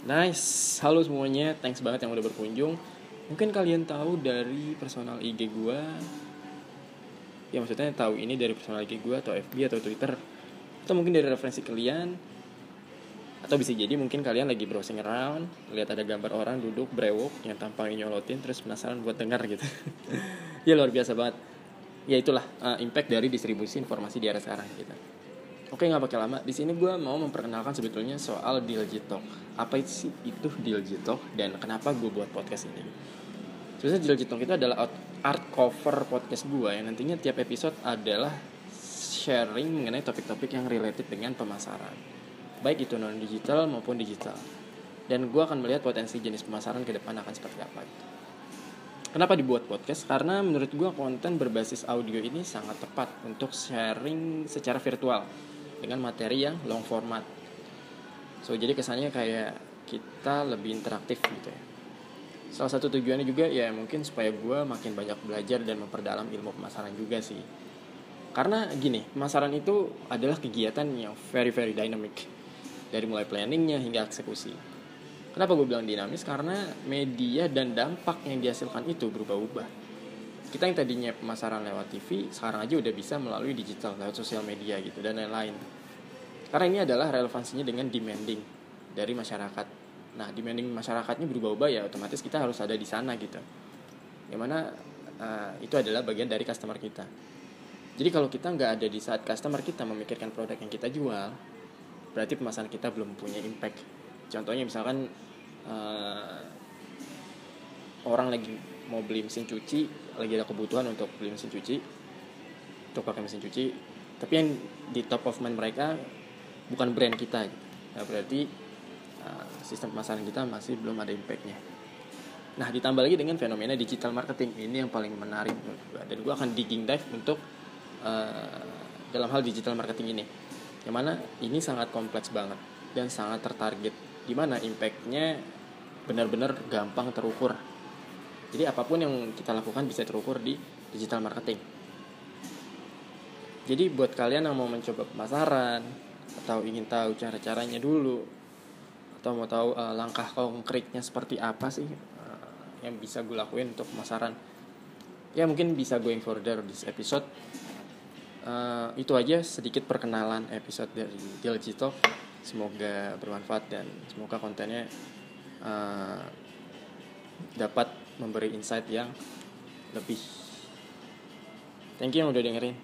Nice, halo semuanya, thanks banget yang udah berkunjung. Mungkin kalian tahu dari personal IG gua. Ya maksudnya tahu ini dari personal IG gua atau FB atau Twitter. Atau mungkin dari referensi kalian. Atau bisa jadi mungkin kalian lagi browsing around, lihat ada gambar orang duduk brewok yang tampangnya nyolotin terus penasaran buat dengar gitu. ya luar biasa banget. Ya itulah uh, impact dari distribusi informasi di era sekarang gitu. Oke nggak pakai lama. Di sini gue mau memperkenalkan sebetulnya soal Talk. Apa sih itu Talk dan kenapa gue buat podcast ini? Sebenarnya Talk itu adalah art cover podcast gue yang nantinya tiap episode adalah sharing mengenai topik-topik yang related dengan pemasaran. Baik itu non digital maupun digital. Dan gue akan melihat potensi jenis pemasaran ke depan akan seperti apa. Kenapa dibuat podcast? Karena menurut gue konten berbasis audio ini sangat tepat untuk sharing secara virtual dengan materi yang long format. So jadi kesannya kayak kita lebih interaktif gitu ya. Salah satu tujuannya juga ya mungkin supaya gue makin banyak belajar dan memperdalam ilmu pemasaran juga sih. Karena gini pemasaran itu adalah kegiatan yang very very dynamic. Dari mulai planningnya hingga eksekusi. Kenapa gue bilang dinamis? Karena media dan dampak yang dihasilkan itu berubah-ubah. Kita yang tadinya pemasaran lewat TV sekarang aja udah bisa melalui digital lewat sosial media gitu dan lain-lain karena ini adalah relevansinya dengan demanding dari masyarakat. Nah demanding masyarakatnya berubah-ubah ya otomatis kita harus ada di sana gitu. Yang mana uh, itu adalah bagian dari customer kita. Jadi kalau kita nggak ada di saat customer kita memikirkan produk yang kita jual berarti pemasaran kita belum punya impact. Contohnya misalkan uh, orang lagi mau beli mesin cuci lagi ada kebutuhan untuk beli mesin cuci untuk pakai mesin cuci tapi yang di top of mind mereka bukan brand kita gitu. nah, berarti uh, sistem pemasaran kita masih belum ada impactnya. Nah ditambah lagi dengan fenomena digital marketing. Ini yang paling menarik dan gue akan digging dive untuk uh, dalam hal digital marketing ini. Yang mana ini sangat kompleks banget dan sangat tertarget. Di mana impactnya benar-benar gampang terukur. Jadi apa pun yang kita lakukan bisa terukur di digital marketing. Jadi buat kalian yang mau mencoba pemasaran atau ingin tahu cara-caranya dulu atau mau tahu uh, langkah konkretnya seperti apa sih uh, yang bisa gue lakuin untuk pemasaran, ya mungkin bisa going further di episode. Uh, itu aja sedikit perkenalan episode dari Digital. Semoga bermanfaat dan semoga kontennya uh, dapat memberi insight yang lebih. Thank you yang udah dengerin.